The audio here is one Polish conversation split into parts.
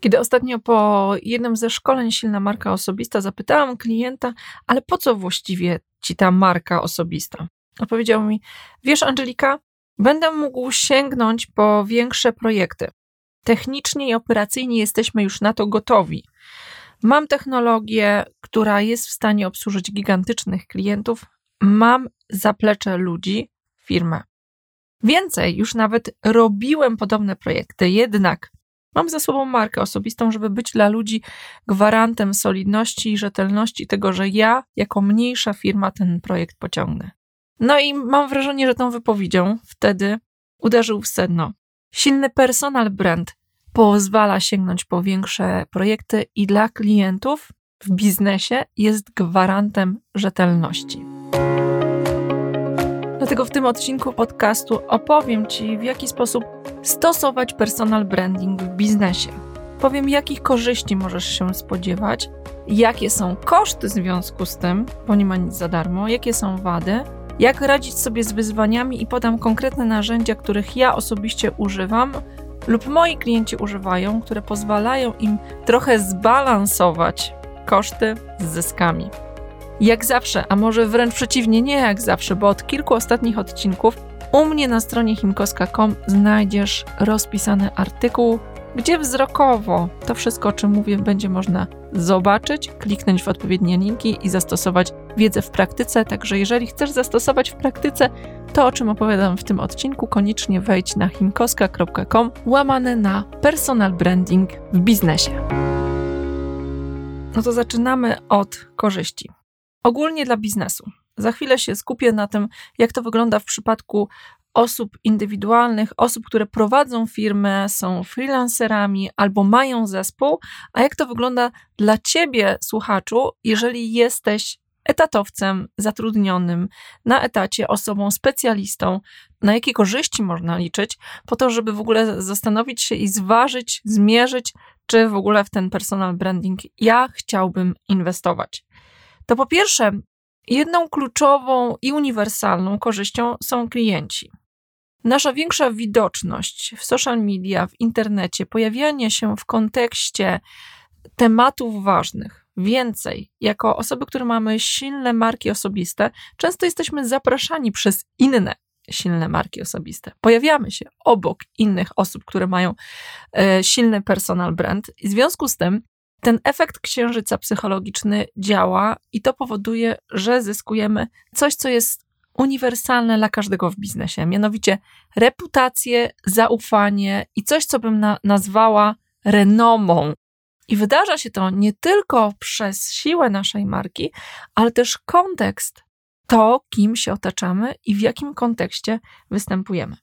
Kiedy ostatnio po jednym ze szkoleń Silna Marka Osobista zapytałam klienta, ale po co właściwie ci ta marka osobista? Odpowiedział mi, wiesz Angelika, będę mógł sięgnąć po większe projekty. Technicznie i operacyjnie jesteśmy już na to gotowi. Mam technologię, która jest w stanie obsłużyć gigantycznych klientów. Mam zaplecze ludzi, firmę. Więcej, już nawet robiłem podobne projekty, jednak mam za sobą markę osobistą, żeby być dla ludzi gwarantem solidności i rzetelności tego, że ja, jako mniejsza firma, ten projekt pociągnę. No i mam wrażenie, że tą wypowiedzią wtedy uderzył w sedno. Silny personal brand pozwala sięgnąć po większe projekty i dla klientów w biznesie jest gwarantem rzetelności. Dlatego w tym odcinku podcastu opowiem Ci, w jaki sposób stosować personal branding w biznesie. Powiem, jakich korzyści możesz się spodziewać, jakie są koszty w związku z tym, bo nie ma nic za darmo, jakie są wady, jak radzić sobie z wyzwaniami i podam konkretne narzędzia, których ja osobiście używam lub moi klienci używają, które pozwalają im trochę zbalansować koszty z zyskami. Jak zawsze, a może wręcz przeciwnie, nie jak zawsze, bo od kilku ostatnich odcinków u mnie na stronie himkoska.com znajdziesz rozpisany artykuł, gdzie wzrokowo to wszystko, o czym mówię, będzie można zobaczyć, kliknąć w odpowiednie linki i zastosować wiedzę w praktyce. Także jeżeli chcesz zastosować w praktyce to, o czym opowiadam w tym odcinku, koniecznie wejdź na himkoska.com łamane na personal branding w biznesie. No to zaczynamy od korzyści. Ogólnie dla biznesu. Za chwilę się skupię na tym, jak to wygląda w przypadku osób indywidualnych, osób, które prowadzą firmę, są freelancerami albo mają zespół, a jak to wygląda dla ciebie, słuchaczu, jeżeli jesteś etatowcem zatrudnionym na etacie, osobą specjalistą, na jakie korzyści można liczyć, po to, żeby w ogóle zastanowić się i zważyć, zmierzyć, czy w ogóle w ten personal branding ja chciałbym inwestować. To po pierwsze, jedną kluczową i uniwersalną korzyścią są klienci. Nasza większa widoczność w social media, w internecie, pojawianie się w kontekście tematów ważnych, Więcej, jako osoby, które mamy silne marki osobiste, często jesteśmy zapraszani przez inne silne marki osobiste. Pojawiamy się obok innych osób, które mają e, silny personal brand. w związku z tym ten efekt księżyca psychologiczny działa i to powoduje, że zyskujemy coś, co jest uniwersalne dla każdego w biznesie, mianowicie reputację, zaufanie i coś, co bym na, nazwała renomą i wydarza się to nie tylko przez siłę naszej marki, ale też kontekst, to kim się otaczamy i w jakim kontekście występujemy.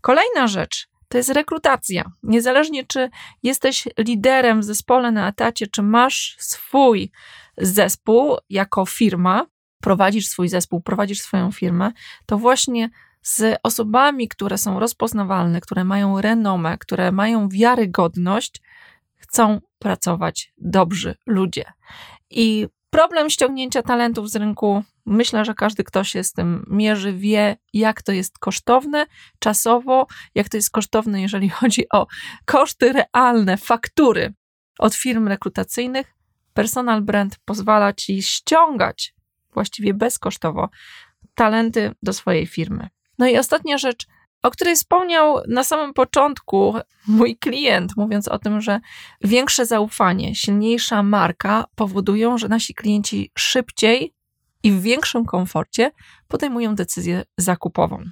Kolejna rzecz to jest rekrutacja. Niezależnie czy jesteś liderem w zespole na etacie, czy masz swój zespół jako firma, prowadzisz swój zespół, prowadzisz swoją firmę, to właśnie z osobami, które są rozpoznawalne, które mają renomę, które mają wiarygodność, chcą pracować dobrzy ludzie. I problem ściągnięcia talentów z rynku, myślę, że każdy, kto się z tym mierzy, wie, jak to jest kosztowne czasowo, jak to jest kosztowne, jeżeli chodzi o koszty realne, faktury od firm rekrutacyjnych. Personal brand pozwala ci ściągać właściwie bezkosztowo talenty do swojej firmy. No i ostatnia rzecz, o której wspomniał na samym początku mój klient, mówiąc o tym, że większe zaufanie, silniejsza marka powodują, że nasi klienci szybciej i w większym komforcie podejmują decyzję zakupową.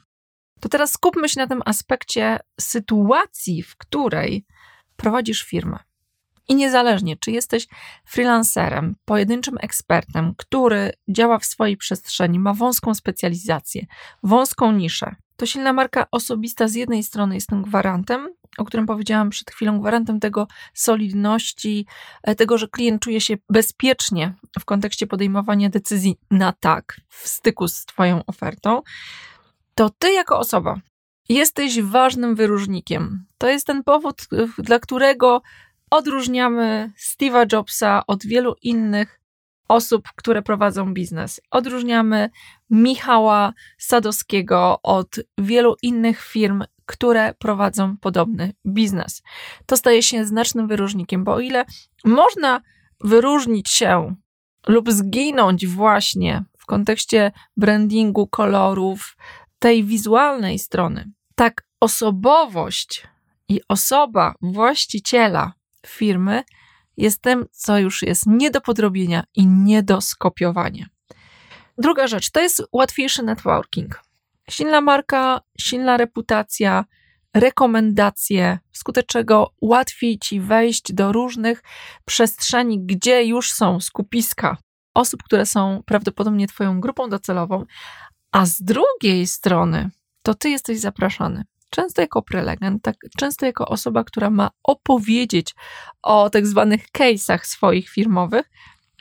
To teraz skupmy się na tym aspekcie sytuacji, w której prowadzisz firmę. I niezależnie, czy jesteś freelancerem, pojedynczym ekspertem, który działa w swojej przestrzeni, ma wąską specjalizację, wąską niszę, to silna marka osobista z jednej strony jest tym gwarantem, o którym powiedziałam przed chwilą, gwarantem tego solidności, e, tego, że klient czuje się bezpiecznie w kontekście podejmowania decyzji na tak w styku z Twoją ofertą, to Ty jako osoba jesteś ważnym wyróżnikiem. To jest ten powód, dla którego odróżniamy Steve'a Jobsa od wielu innych osób, które prowadzą biznes. Odróżniamy Michała Sadowskiego od wielu innych firm które prowadzą podobny biznes. To staje się znacznym wyróżnikiem, bo o ile można wyróżnić się lub zginąć właśnie w kontekście brandingu, kolorów, tej wizualnej strony, tak osobowość i osoba właściciela firmy jest tym, co już jest nie do podrobienia i nie do skopiowania. Druga rzecz to jest łatwiejszy networking. Silna marka, silna reputacja, rekomendacje, wskutek czego łatwiej ci wejść do różnych przestrzeni, gdzie już są skupiska osób, które są prawdopodobnie Twoją grupą docelową, a z drugiej strony to Ty jesteś zapraszany. Często jako prelegent, tak, często jako osoba, która ma opowiedzieć o tak zwanych case'ach swoich firmowych,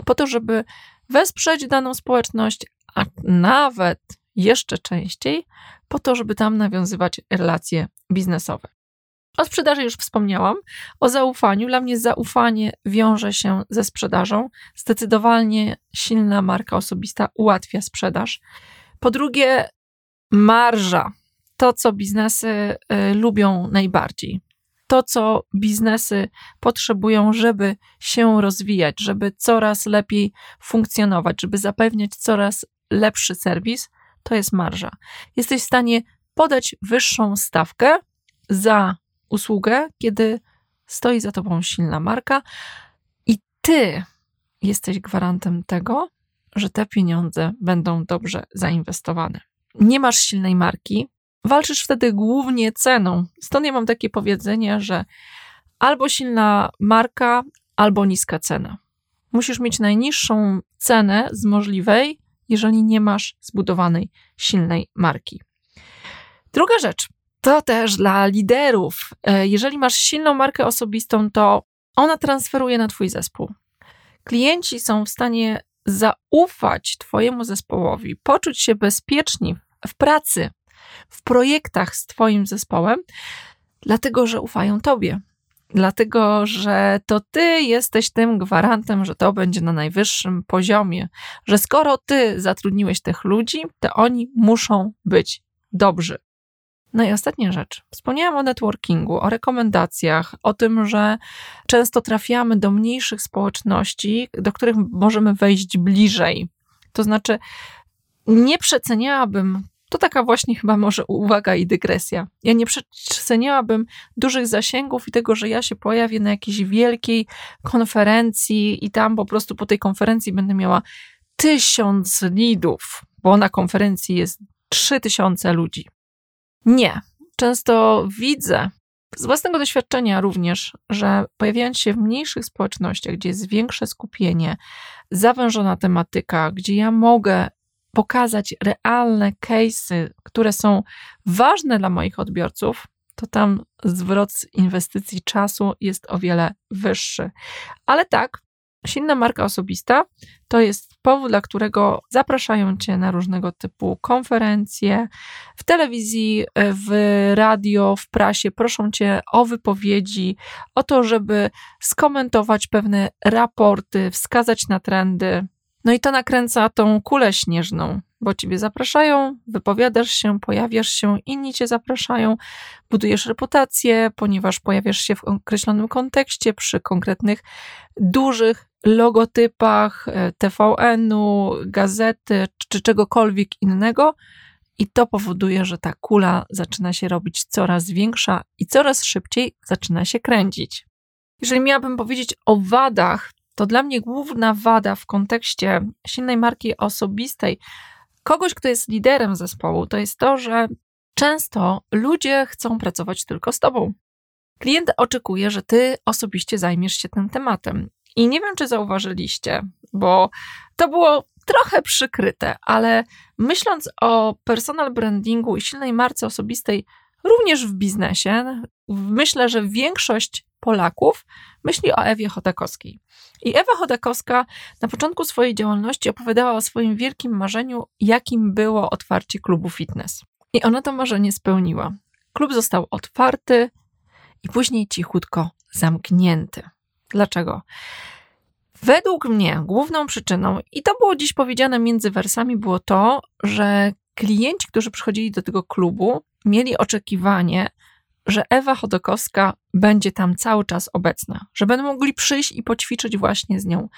po to, żeby wesprzeć daną społeczność, a nawet jeszcze częściej po to, żeby tam nawiązywać relacje biznesowe. O sprzedaży już wspomniałam. O zaufaniu. Dla mnie zaufanie wiąże się ze sprzedażą. Zdecydowanie silna marka osobista ułatwia sprzedaż. Po drugie, marża. To, co biznesy y, lubią najbardziej. To, co biznesy potrzebują, żeby się rozwijać, żeby coraz lepiej funkcjonować, żeby zapewniać coraz lepszy serwis, to jest marża. Jesteś w stanie podać wyższą stawkę za usługę, kiedy stoi za tobą silna marka i ty jesteś gwarantem tego, że te pieniądze będą dobrze zainwestowane. Nie masz silnej marki, walczysz wtedy głównie ceną. Stąd ja mam takie powiedzenie, że albo silna marka, albo niska cena. Musisz mieć najniższą cenę z możliwej, jeżeli nie masz zbudowanej silnej marki. Druga rzecz, to też dla liderów. E, jeżeli masz silną markę osobistą, to ona transferuje na Twój zespół. Klienci są w stanie zaufać Twojemu zespołowi, poczuć się bezpieczni w pracy, w projektach z Twoim zespołem, dlatego że ufają Tobie. Dlatego, że to ty jesteś tym gwarantem, że to będzie na najwyższym poziomie, że skoro ty zatrudniłeś tych ludzi, to oni muszą być dobrzy. No i ostatnia rzecz. Wspomniałam o networkingu, o rekomendacjach, o tym, że często trafiamy do mniejszych społeczności, do których możemy wejść bliżej. To znaczy, nie przeceniałabym to taka właśnie chyba może uwaga i dygresja. Ja nie przeceniałabym dużych zasięgów i tego, że ja się pojawię na jakiejś wielkiej konferencji i tam po prostu po tej konferencji będę miała tysiąc lidów, bo na konferencji jest trzy tysiące ludzi. Nie. Często widzę z własnego doświadczenia również, że pojawiając się w mniejszych społecznościach, gdzie jest większe skupienie, zawężona tematyka, gdzie ja mogę pokazać realne case'y, które są ważne dla moich odbiorców, to tam zwrot z inwestycji czasu jest o wiele wyższy. Ale tak, silna marka osobista to jest powód, dla którego zapraszają cię na różnego typu konferencje, w telewizji, w radio, w prasie, proszą cię o wypowiedzi, o to, żeby skomentować pewne raporty, wskazać na trendy. No i to nakręca tą kulę śnieżną, bo ciebie zapraszają, wypowiadasz się, pojawiasz się, inni cię zapraszają, budujesz reputację, ponieważ pojawiasz się w określonym kontekście, przy konkretnych dużych logotypach e, TVN-u, gazety czy czegokolwiek innego. I to powoduje, że ta kula zaczyna się robić coraz większa i coraz szybciej zaczyna się kręcić. Jeżeli miałabym powiedzieć o wadach to dla mnie główna wada w kontekście silnej marki osobistej, kogoś, kto jest liderem zespołu, to jest to, że często ludzie chcą pracować tylko z tobą. Klient oczekuje, że ty osobiście zajmiesz się tym tematem. I nie wiem, czy zauważyliście, bo to było trochę przykryte, ale myśląc o personal brandingu i silnej marce osobistej, również w biznesie, myślę, że większość Polaków myśli o Ewie Chodakowskiej. I Ewa Chodakowska na początku swojej działalności opowiadała o swoim wielkim marzeniu, jakim było otwarcie klubu fitness. I ona to marzenie spełniła. Klub został otwarty i później cichutko zamknięty. Dlaczego? Według mnie główną przyczyną, i to było dziś powiedziane między wersami, było to, że klienci, którzy przychodzili do tego klubu, mieli oczekiwanie, że Ewa Chodokowska będzie tam cały czas obecna, że będą mogli przyjść i poćwiczyć właśnie z nią.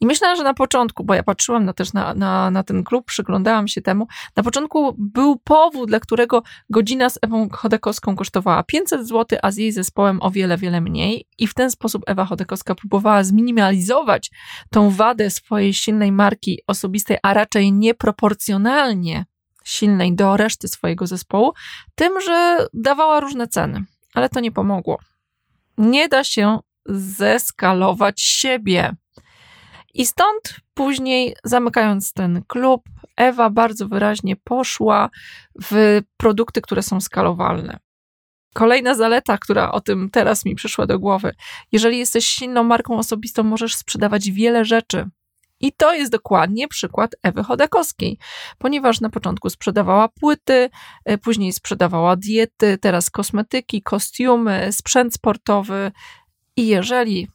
I myślę, że na początku, bo ja patrzyłam na, też na, na, na ten klub, przyglądałam się temu, na początku był powód, dla którego godzina z Ewą Chodekowską kosztowała 500 zł, a z jej zespołem o wiele, wiele mniej. I w ten sposób Ewa Chodekowska próbowała zminimalizować tą wadę swojej silnej marki osobistej, a raczej nieproporcjonalnie silnej do reszty swojego zespołu, tym, że dawała różne ceny, ale to nie pomogło. Nie da się zeskalować siebie. I stąd później, zamykając ten klub, Ewa bardzo wyraźnie poszła w produkty, które są skalowalne. Kolejna zaleta, która o tym teraz mi przyszła do głowy. Jeżeli jesteś silną marką osobistą, możesz sprzedawać wiele rzeczy. I to jest dokładnie przykład Ewy Chodakowskiej, ponieważ na początku sprzedawała płyty, e, później sprzedawała diety, teraz kosmetyki, kostiumy, sprzęt sportowy. I jeżeli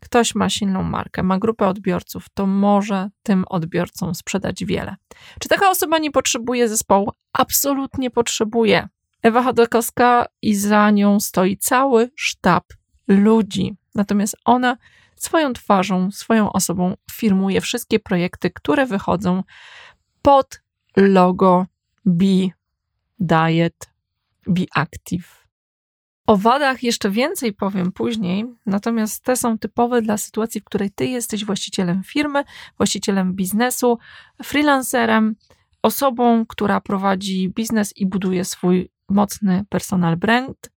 ktoś ma silną markę, ma grupę odbiorców, to może tym odbiorcom sprzedać wiele. Czy taka osoba nie potrzebuje zespołu? Absolutnie potrzebuje. Ewa Chodakowska i za nią stoi cały sztab ludzi. Natomiast ona swoją twarzą, swoją osobą firmuje wszystkie projekty, które wychodzą pod logo Be Diet, Be Active. O wadach jeszcze więcej powiem później, natomiast te są typowe dla sytuacji, w której ty jesteś właścicielem firmy, właścicielem biznesu, freelancerem, osobą, która prowadzi biznes i buduje swój mocny personal brand.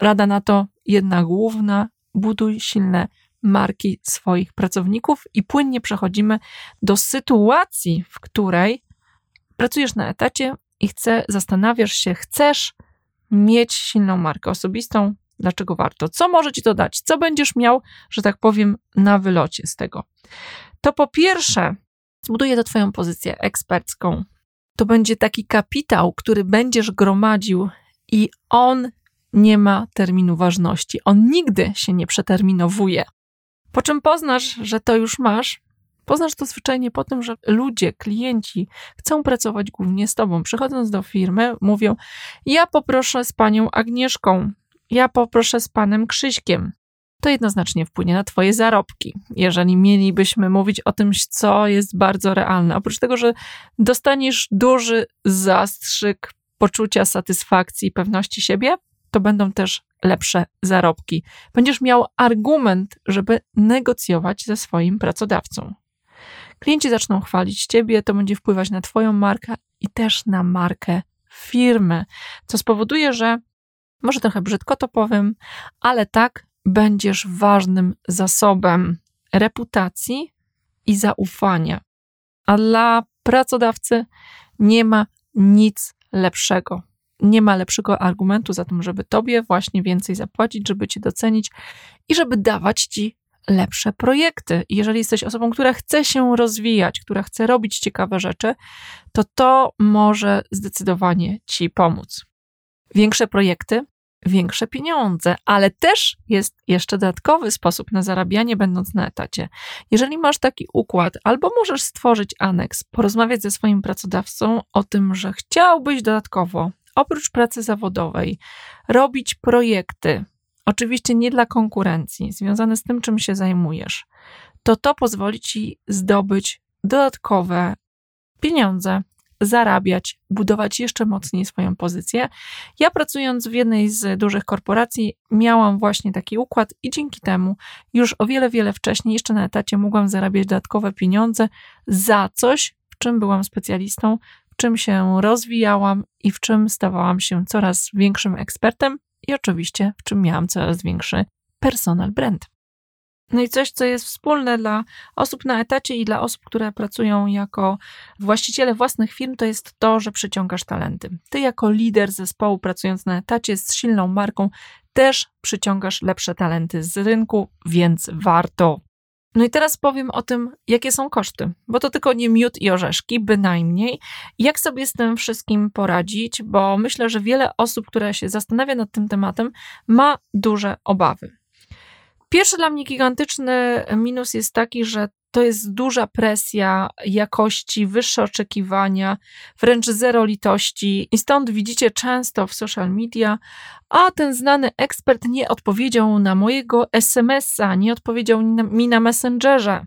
Rada na to jedna główna: buduj silne marki swoich pracowników i płynnie przechodzimy do sytuacji, w której pracujesz na etacie i chce, zastanawiasz się, chcesz mieć silną markę osobistą, dlaczego warto, co może ci to dać, co będziesz miał, że tak powiem, na wylocie z tego. To po pierwsze, zbuduje to Twoją pozycję ekspercką. To będzie taki kapitał, który będziesz gromadził i on nie ma terminu ważności. On nigdy się nie przeterminowuje. Po czym poznasz, że to już masz, poznasz to zwyczajnie po tym, że ludzie, klienci chcą pracować głównie z tobą. Przychodząc do firmy, mówią: Ja poproszę z panią Agnieszką, ja poproszę z panem Krzyśkiem. To jednoznacznie wpłynie na Twoje zarobki, jeżeli mielibyśmy mówić o tym, co jest bardzo realne. Oprócz tego, że dostaniesz duży zastrzyk poczucia satysfakcji i pewności siebie, to będą też lepsze zarobki. Będziesz miał argument, żeby negocjować ze swoim pracodawcą. Klienci zaczną chwalić ciebie, to będzie wpływać na Twoją markę i też na markę firmy, co spowoduje, że może trochę brzydko to powiem, ale tak będziesz ważnym zasobem reputacji i zaufania. A dla pracodawcy nie ma nic lepszego nie ma lepszego argumentu za tym, żeby tobie właśnie więcej zapłacić, żeby cię docenić i żeby dawać ci lepsze projekty. jeżeli jesteś osobą, która chce się rozwijać, która chce robić ciekawe rzeczy, to to może zdecydowanie ci pomóc. Większe projekty, większe pieniądze, ale też jest jeszcze dodatkowy sposób na zarabianie, będąc na etacie. Jeżeli masz taki układ, albo możesz stworzyć aneks, porozmawiać ze swoim pracodawcą o tym, że chciałbyś dodatkowo oprócz pracy zawodowej robić projekty, oczywiście nie dla konkurencji, związane z tym, czym się zajmujesz, to to pozwoli ci zdobyć dodatkowe pieniądze, zarabiać, budować jeszcze mocniej swoją pozycję. Ja pracując w jednej z dużych korporacji, miałam właśnie taki układ i dzięki temu już o wiele, wiele wcześniej, jeszcze na etacie, mogłam zarabiać dodatkowe pieniądze za coś, w czym byłam specjalistą, w czym się rozwijałam i w czym stawałam się coraz większym ekspertem i oczywiście w czym miałam coraz większy personal brand. No i coś, co jest wspólne dla osób na etacie i dla osób, które pracują jako właściciele własnych firm, to jest to, że przyciągasz talenty. Ty, jako lider zespołu, pracując na etacie z silną marką, też przyciągasz lepsze talenty z rynku, więc warto no i teraz powiem o tym, jakie są koszty, bo to tylko nie miód i orzeszki, bynajmniej. Jak sobie z tym wszystkim poradzić, bo myślę, że wiele osób, które się zastanawia nad tym tematem, ma duże obawy. Pierwszy dla mnie gigantyczny minus jest taki, że to jest duża presja jakości, wyższe oczekiwania, wręcz zero litości. I stąd widzicie często w social media, a ten znany ekspert nie odpowiedział na mojego SMS-a, nie odpowiedział mi na Messengerze.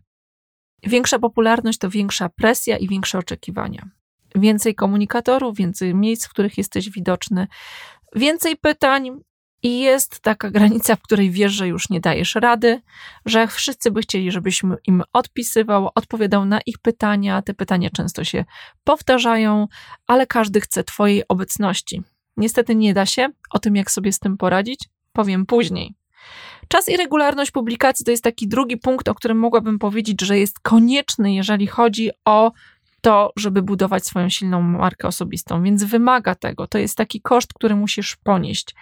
Większa popularność to większa presja i większe oczekiwania. Więcej komunikatorów, więcej miejsc, w których jesteś widoczny, więcej pytań, i jest taka granica, w której wiesz, że już nie dajesz rady, że wszyscy by chcieli, żebyś im odpisywał, odpowiadał na ich pytania. Te pytania często się powtarzają, ale każdy chce Twojej obecności. Niestety nie da się. O tym, jak sobie z tym poradzić, powiem później. Czas i regularność publikacji to jest taki drugi punkt, o którym mogłabym powiedzieć, że jest konieczny, jeżeli chodzi o to, żeby budować swoją silną markę osobistą, więc wymaga tego. To jest taki koszt, który musisz ponieść.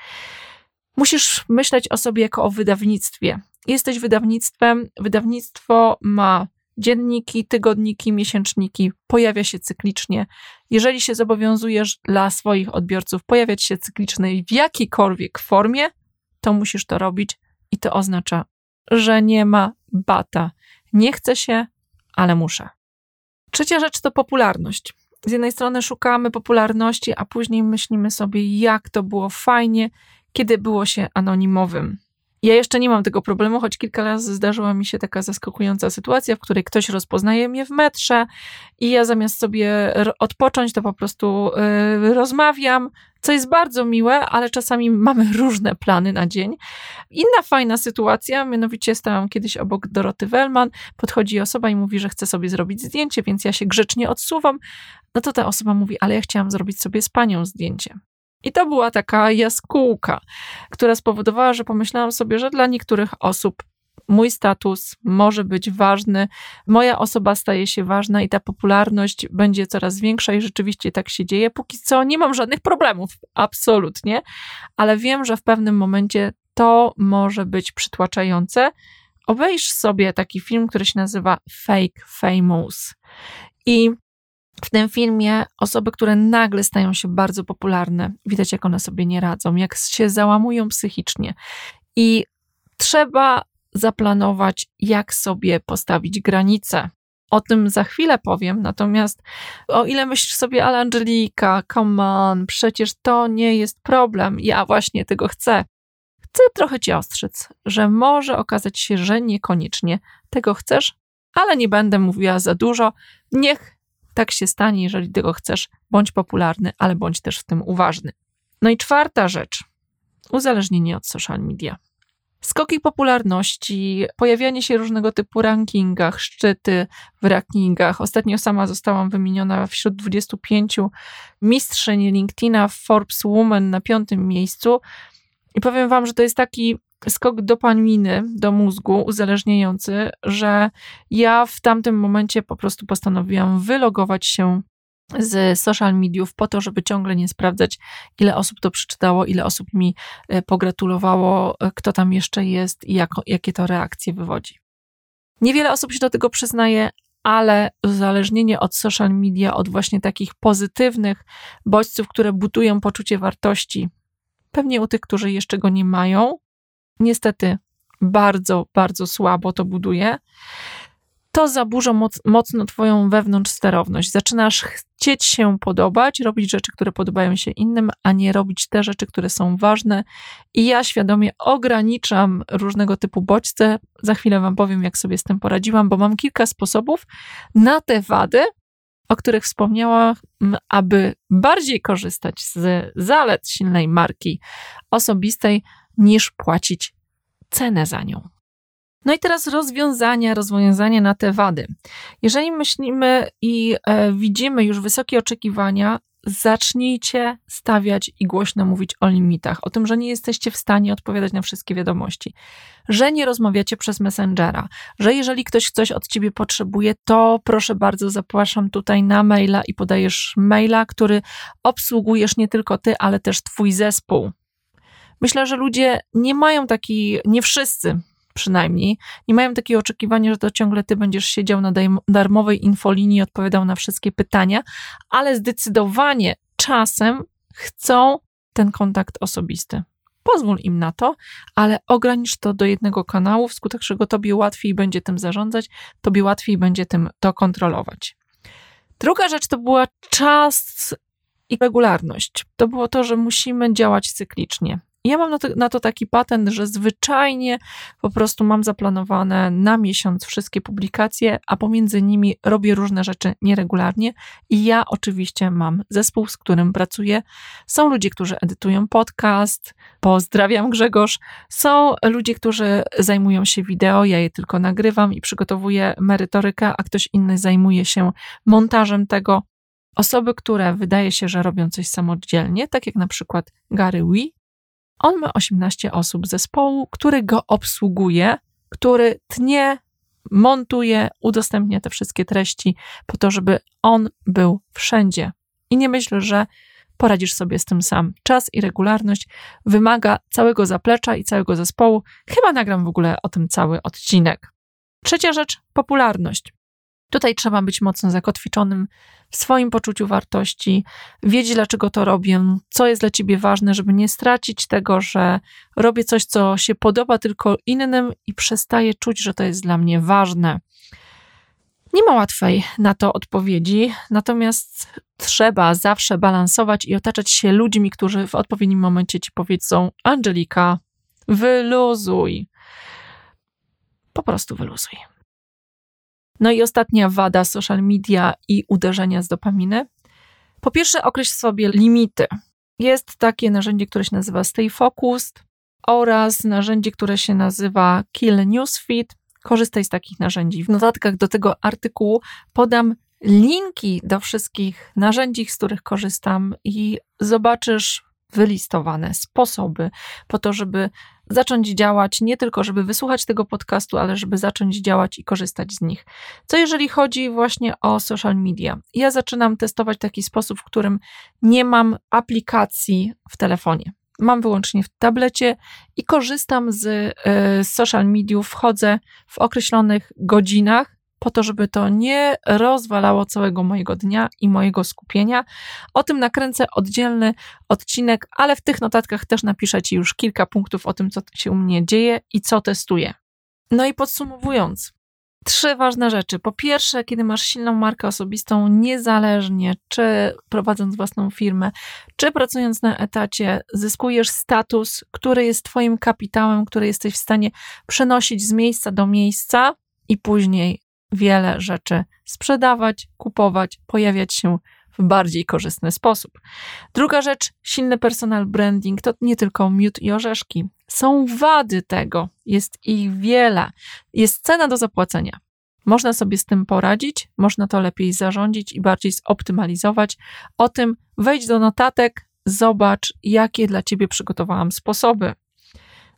Musisz myśleć o sobie jako o wydawnictwie. Jesteś wydawnictwem, wydawnictwo ma dzienniki, tygodniki, miesięczniki, pojawia się cyklicznie. Jeżeli się zobowiązujesz dla swoich odbiorców pojawiać się cyklicznie w jakiejkolwiek formie, to musisz to robić i to oznacza, że nie ma bata. Nie chcę się, ale muszę. Trzecia rzecz to popularność. Z jednej strony szukamy popularności, a później myślimy sobie, jak to było fajnie, kiedy było się anonimowym. Ja jeszcze nie mam tego problemu, choć kilka razy zdarzyła mi się taka zaskakująca sytuacja, w której ktoś rozpoznaje mnie w metrze i ja zamiast sobie odpocząć, to po prostu yy, rozmawiam, co jest bardzo miłe, ale czasami mamy różne plany na dzień. Inna fajna sytuacja, mianowicie stałam kiedyś obok Doroty Wellman, podchodzi osoba i mówi, że chce sobie zrobić zdjęcie, więc ja się grzecznie odsuwam. No to ta osoba mówi, ale ja chciałam zrobić sobie z panią zdjęcie. I to była taka jaskółka, która spowodowała, że pomyślałam sobie, że dla niektórych osób mój status może być ważny, moja osoba staje się ważna i ta popularność będzie coraz większa i rzeczywiście tak się dzieje. Póki co nie mam żadnych problemów, absolutnie, ale wiem, że w pewnym momencie to może być przytłaczające. Obejrz sobie taki film, który się nazywa Fake Famous. I w tym filmie osoby, które nagle stają się bardzo popularne, widać, jak one sobie nie radzą, jak się załamują psychicznie. I trzeba zaplanować, jak sobie postawić granice. O tym za chwilę powiem, natomiast o ile myślisz sobie, ale Angelika, come on, przecież to nie jest problem, ja właśnie tego chcę. Chcę trochę cię ostrzec, że może okazać się, że niekoniecznie tego chcesz, ale nie będę mówiła za dużo. Niech tak się stanie, jeżeli tego chcesz, bądź popularny, ale bądź też w tym uważny. No i czwarta rzecz. Uzależnienie od social media. Skoki popularności, pojawianie się różnego typu rankingach, szczyty w rankingach. Ostatnio sama zostałam wymieniona wśród 25 mistrzyń LinkedIna Forbes Woman na piątym miejscu. I powiem Wam, że to jest taki skok dopaminy do mózgu uzależniający, że ja w tamtym momencie po prostu postanowiłam wylogować się z social mediów po to, żeby ciągle nie sprawdzać, ile osób to przeczytało, ile osób mi e, pogratulowało, e, kto tam jeszcze jest i jak, jakie to reakcje wywodzi. Niewiele osób się do tego przyznaje, ale uzależnienie od social media, od właśnie takich pozytywnych bodźców, które budują poczucie wartości, pewnie u tych, którzy jeszcze go nie mają, niestety bardzo, bardzo słabo to buduje, to zaburza moc, mocno Twoją wewnątrz sterowność. Zaczynasz chcieć się podobać, robić rzeczy, które podobają się innym, a nie robić te rzeczy, które są ważne. I ja świadomie ograniczam różnego typu bodźce. Za chwilę Wam powiem, jak sobie z tym poradziłam, bo mam kilka sposobów na te wady, o których wspomniałam, aby bardziej korzystać z zalet silnej marki osobistej, niż płacić cenę za nią. No i teraz rozwiązania, rozwiązania na te wady. Jeżeli myślimy i e, widzimy już wysokie oczekiwania, zacznijcie stawiać i głośno mówić o limitach, o tym, że nie jesteście w stanie odpowiadać na wszystkie wiadomości, że nie rozmawiacie przez Messengera, że jeżeli ktoś coś od ciebie potrzebuje, to proszę bardzo, zapraszam tutaj na maila i podajesz maila, który obsługujesz nie tylko ty, ale też twój zespół. Myślę, że ludzie nie mają takiej, nie wszyscy przynajmniej, nie mają takiego oczekiwania, że to ciągle ty będziesz siedział na darmowej infolinii i odpowiadał na wszystkie pytania, ale zdecydowanie czasem chcą ten kontakt osobisty. pozwól im na to, ale ogranicz to do jednego kanału, wskutek czego tobie łatwiej będzie tym zarządzać, tobie łatwiej będzie tym to kontrolować. Druga rzecz to była czas i regularność. To było to, że musimy działać cyklicznie. Ja mam na to, na to, taki patent, że zwyczajnie po prostu mam zaplanowane na miesiąc wszystkie publikacje, a pomiędzy nimi robię różne rzeczy nieregularnie. I ja oczywiście mam zespół, z którym pracuję. Są ludzie, którzy edytują podcast. Pozdrawiam Grzegorz. Są ludzie, którzy zajmują się wideo, ja je tylko nagrywam i przygotowuję merytorykę, a ktoś inny zajmuje się montażem tego. Osoby, które wydaje się, że robią coś samodzielnie, tak jak na przykład Gary Wee, on ma 18 osób zespołu, który go obsługuje, który tnie, montuje, udostępnia te wszystkie treści po to, żeby on był wszędzie. I nie myślę, że poradzisz sobie z tym sam. Czas i regularność wymaga całego zaplecza i całego zespołu. Chyba nagram w ogóle o tym cały odcinek. Trzecia rzecz popularność. Tutaj trzeba być mocno zakotwiczonym w swoim poczuciu wartości, wiedzieć, dlaczego to robię, co jest dla ciebie ważne, żeby nie stracić tego, że robię coś, co się podoba tylko innym i przestaję czuć, że to jest dla mnie ważne. Nie ma łatwej na to odpowiedzi, natomiast trzeba zawsze balansować i otaczać się ludźmi, którzy w odpowiednim momencie ci powiedzą: Angelika, wyluzuj. Po prostu wyluzuj. No i ostatnia wada social media i uderzenia z dopaminy. Po pierwsze, określ sobie limity. Jest takie narzędzie, które się nazywa Stay Focused oraz narzędzie, które się nazywa Kill Newsfeed. Korzystaj z takich narzędzi. W notatkach do tego artykułu podam linki do wszystkich narzędzi, z których korzystam i zobaczysz wylistowane sposoby po to, żeby zacząć działać, nie tylko żeby wysłuchać tego podcastu, ale żeby zacząć działać i korzystać z nich. Co jeżeli chodzi właśnie o social media? Ja zaczynam testować taki sposób, w którym nie mam aplikacji w telefonie. Mam wyłącznie w tablecie i korzystam z y, social mediów, wchodzę w określonych godzinach po to, żeby to nie rozwalało całego mojego dnia i mojego skupienia. O tym nakręcę oddzielny odcinek, ale w tych notatkach też napiszę Ci już kilka punktów o tym, co się u mnie dzieje i co testuję. No i podsumowując, trzy ważne rzeczy. Po pierwsze, kiedy masz silną markę osobistą, niezależnie czy prowadząc własną firmę, czy pracując na etacie, zyskujesz status, który jest Twoim kapitałem, który jesteś w stanie przenosić z miejsca do miejsca i później wiele rzeczy sprzedawać, kupować, pojawiać się w bardziej korzystny sposób. Druga rzecz, silny personal branding to nie tylko miód i orzeszki. Są wady tego, jest ich wiele, jest cena do zapłacenia. Można sobie z tym poradzić, można to lepiej zarządzić i bardziej zoptymalizować. O tym wejdź do notatek, zobacz, jakie dla ciebie przygotowałam sposoby.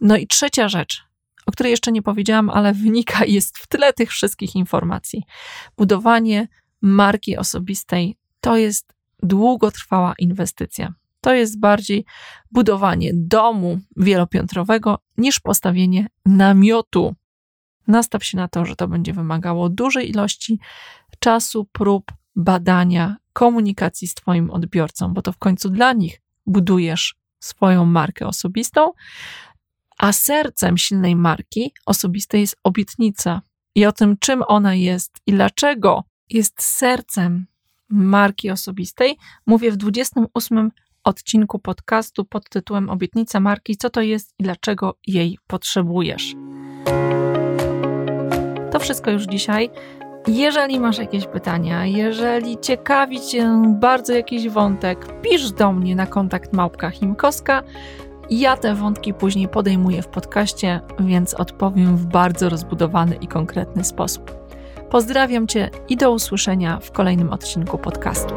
No i trzecia rzecz, o której jeszcze nie powiedziałam, ale wynika i jest w tle tych wszystkich informacji. Budowanie marki osobistej to jest długotrwała inwestycja. To jest bardziej budowanie domu wielopiętrowego niż postawienie namiotu. Nastaw się na to, że to będzie wymagało dużej ilości czasu, prób, badania, komunikacji z Twoim odbiorcą, bo to w końcu dla nich budujesz swoją markę osobistą, a sercem silnej marki osobistej jest obietnica. I o tym, czym ona jest i dlaczego jest sercem marki osobistej, mówię w 28 odcinku podcastu pod tytułem Obietnica marki, co to jest i dlaczego jej potrzebujesz. To wszystko już dzisiaj. Jeżeli masz jakieś pytania, jeżeli ciekawi Cię bardzo jakiś wątek, pisz do mnie na kontakt małpka Chimkowska. Ja te wątki później podejmuję w podcaście, więc odpowiem w bardzo rozbudowany i konkretny sposób. Pozdrawiam Cię i do usłyszenia w kolejnym odcinku podcastu.